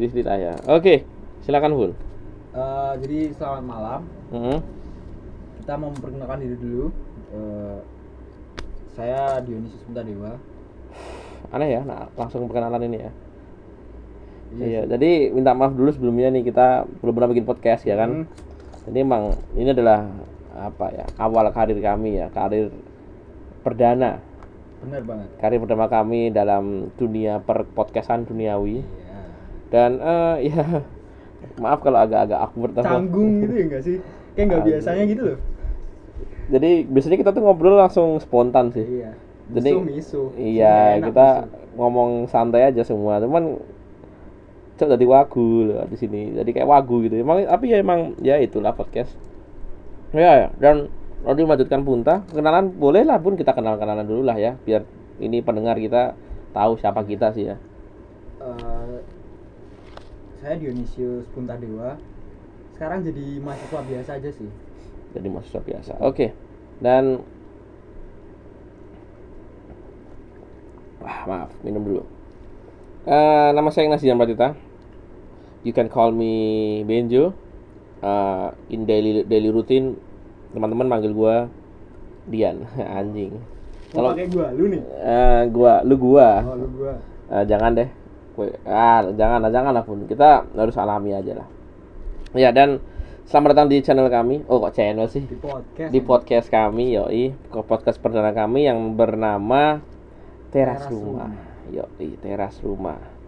sedikit lah ya. Oke, silakan Bun. Eh, jadi selamat malam. Mm-mm. Kita mau memperkenalkan diri dulu. Eh, saya Dionysius Dewa. Aneh ya, nah, langsung perkenalan ini ya. Iya Iya, sih. jadi minta maaf dulu sebelumnya nih kita belum pernah bikin podcast ya kan. Hmm. Jadi emang ini adalah apa ya awal karir kami ya, karir perdana, Benar banget. karir pertama kami dalam dunia per podcastan duniawi. Iya. Dan eh ya maaf kalau agak-agak awkward. Canggung gitu ya enggak sih? Kayak nggak biasanya gitu loh. Jadi biasanya kita tuh ngobrol langsung spontan sih. Iya. Jadi misu, misu. iya enak kita misu. ngomong santai aja semua. Cuman cok jadi wagu loh di sini. Jadi kayak wagu gitu. Emang tapi ya emang ya itulah podcast. Ya, ya. dan nanti melanjutkan Punta, kenalan boleh lah pun kita kenal-kenalan dulu lah ya, biar ini pendengar kita tahu siapa kita sih ya. Saya Dionysius Puntadewa. Sekarang jadi mahasiswa biasa aja sih. Jadi mahasiswa biasa. Oke. Dan Wah, maaf, minum dulu. Eh, nama saya Ignacio Pratita. You can call me Benjo. Eh, in daily daily routine teman-teman manggil gua Dian, anjing. Kalau pakai gua, lu nih. eh, gua, lu gua. Oh, lu gua. Eh, jangan deh. Ah, jangan lah, jangan lah pun. Kita harus alami aja lah. Ya, dan selamat datang di channel kami. Oh, kok channel sih? Di podcast. di podcast kami yoi ke podcast perdana kami yang bernama teras, Teras rumah. Rumah. yoi teras rumah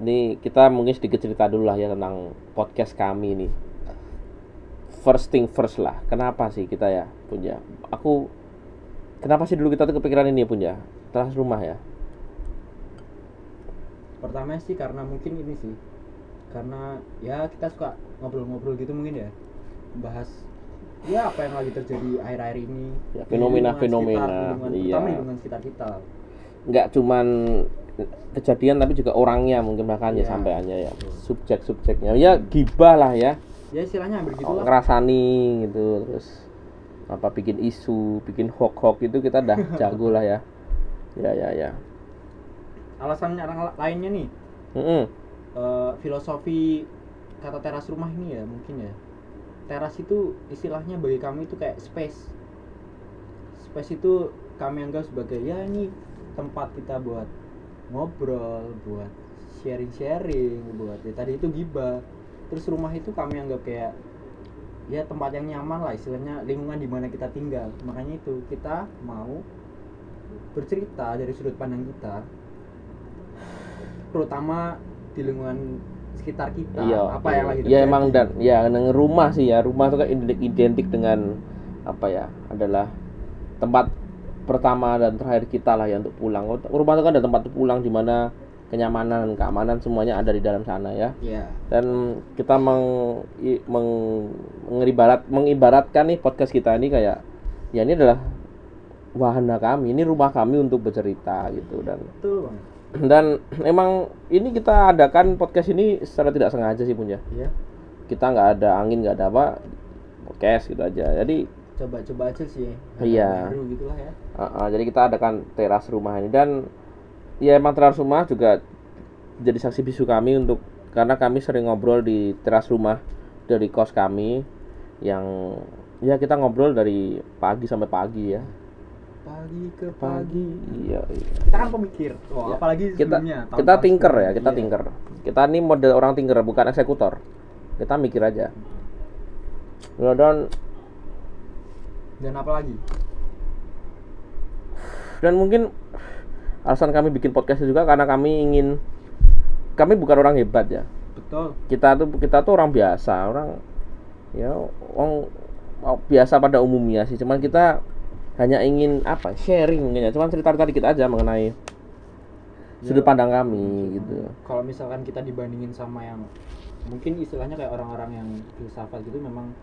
ini kita mungkin sedikit cerita dulu lah ya tentang podcast kami ini first thing first lah kenapa sih kita ya punya aku kenapa sih dulu kita tuh kepikiran ini ya punya teras rumah ya Pertama sih karena mungkin ini sih. Karena ya kita suka ngobrol-ngobrol gitu mungkin ya. Bahas ya apa yang lagi terjadi akhir-akhir ini. Ya, lingkungan sekitar, lingkungan- iya. Lingkungan sekitar kita. nggak cuman kejadian tapi juga orangnya mungkin makanya Iya. sampaiannya ya subjek-subjeknya ya gibah lah ya Ya istilahnya hampir gitu oh, lah. ngerasani gitu terus apa bikin isu bikin hoax hoax itu kita dah jago lah ya ya ya ya Alasan yang lainnya nih, Mm-mm. eh, filosofi kata teras rumah ini ya mungkin ya. Teras itu istilahnya bagi kami itu kayak space. Space itu kami anggap sebagai ya ini tempat kita buat ngobrol, buat sharing-sharing, buat ya tadi itu gibah. Terus rumah itu kami anggap kayak ya tempat yang nyaman lah istilahnya lingkungan di mana kita tinggal. Makanya itu kita mau bercerita dari sudut pandang kita terutama di lingkungan sekitar kita iya. apa yang lagi ya terjadi. emang dan ya neng rumah sih ya. Rumah itu kan identik, identik dengan apa ya adalah tempat pertama dan terakhir kita lah ya untuk pulang. Rumah itu kan ada tempat pulang di mana kenyamanan keamanan semuanya ada di dalam sana ya. Iya. dan kita meng, meng- mengibarat mengibaratkan nih podcast kita ini kayak ya ini adalah wahana kami ini rumah kami untuk bercerita gitu dan betul dan emang ini kita adakan podcast ini secara tidak sengaja sih punya iya. Kita nggak ada angin nggak ada apa podcast gitu aja. Jadi coba-coba aja sih Iya. baru gitulah ya. Uh, uh, jadi kita adakan teras rumah ini. Dan ya emang teras rumah juga jadi saksi bisu kami untuk karena kami sering ngobrol di teras rumah dari kos kami yang ya kita ngobrol dari pagi sampai pagi ya pagi ke pagi. pagi. Iya, iya. kita kan pemikir. Oh, Ya, apalagi kita tahun kita tinker ya kita Iya. tinker. Kita ini model orang tinker bukan eksekutor. Kita mikir aja. Dan dan apa lagi? Dan mungkin alasan kami bikin podcast juga karena kami ingin kami bukan orang hebat ya. Betul. Kita tuh kita tuh orang biasa orang ya orang biasa pada umumnya sih. Cuman kita hanya ingin apa? Sharing mungkin ya. Cuman cerita cerita dikit aja mengenai sudut Ya, pandang kami gitu. Kalau misalkan kita dibandingin sama yang mungkin istilahnya kayak orang-orang yang filsafat gitu memang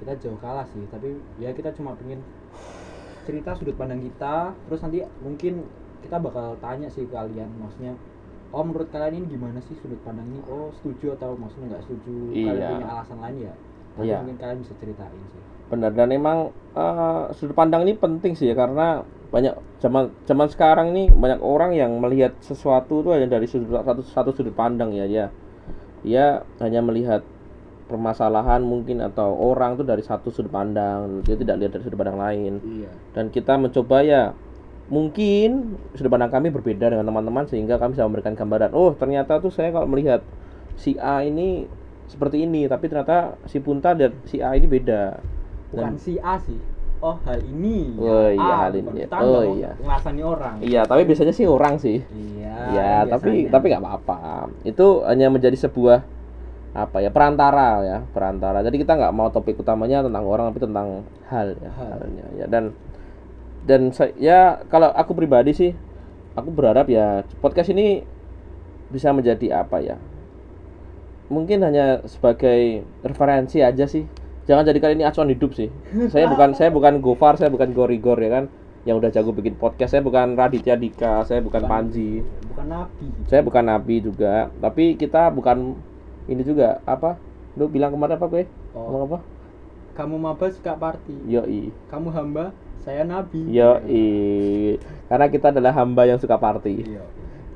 kita jauh kalah sih. Tapi ya kita cuma pengen cerita sudut pandang kita terus nanti mungkin kita bakal tanya sih kalian maksudnya oh menurut kalian ini gimana sih sudut pandang ini? Oh setuju atau maksudnya nggak setuju? Kalian Iya. punya alasan lain ya nanti Iya. mungkin kalian bisa ceritain sih. Benar dan emang eh, sudut pandang ini penting sih ya karena banyak zaman zaman sekarang ini banyak orang yang melihat sesuatu tuh hanya dari sudut satu satu sudut pandang ya ya. Dia hanya melihat permasalahan mungkin atau orang tuh dari satu sudut pandang dia tidak lihat dari sudut pandang lain. Iya. Dan kita mencoba ya mungkin sudut pandang kami berbeda dengan teman-teman sehingga kami bisa memberikan gambaran oh ternyata tuh saya kalau melihat si A ini seperti ini tapi ternyata si Punta dan si A ini beda bukan Dan- si A sih oh hal ini Oh, iya, A, hal ini. kita Oh, iya. ngerasani orang iya tapi biasanya sih orang sih iya ya kan tapi biasanya. tapi nggak apa-apa itu hanya menjadi sebuah apa ya perantara ya perantara jadi kita nggak mau topik utamanya tentang orang tapi tentang hal ya Hal. halnya ya dan dan saya ya kalau aku pribadi sih aku berharap ya podcast ini bisa menjadi apa ya mungkin hanya sebagai referensi aja sih. Jangan jadikan ini acuan hidup sih. Saya bukan saya bukan Gofar saya bukan Gorigor ya kan? Yang udah jago bikin podcast. Saya bukan Raditya Dika saya bukan Bukan. Panji. Bukan nabi. Saya bukan nabi juga. Tapi kita bukan ini juga. Apa? Lu bilang kemarin apa gue Oh. ngomong apa? Kamu maba suka party. Yoi. Kamu hamba saya nabi. Yoi. Karena kita adalah hamba yang suka party. Iya.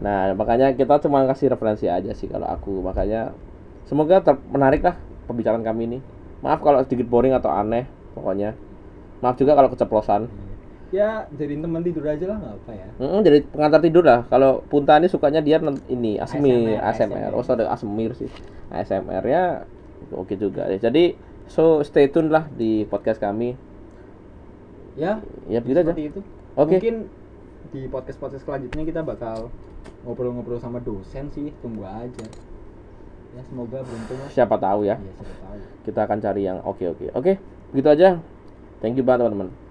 Nah makanya kita cuma kasih referensi aja sih kalau aku. Makanya semoga ter- menarik lah pembicaraan kami ini maaf kalau sedikit boring atau aneh pokoknya maaf juga kalau keceplosan ya jadiin teman tidur aja lah nggak apa ya Mm, jadi pengantar tidur lah. Kalau Punta ini sukanya dia ini ASMR, ASMR. ASMR. Oh, ada ASMR sih. ASMR ya oke juga deh. Jadi so stay tune lah di podcast kami. ya Ya begitu aja. itu Oke. mungkin di podcast podcast selanjutnya kita bakal ngobrol-ngobrol sama dosen sih tunggu aja ya semoga beruntung lah Siapa tahu ya. Iya, siapa tahu Kita akan cari yang oke oke. Oke, begitu aja. Thank you banget teman-teman.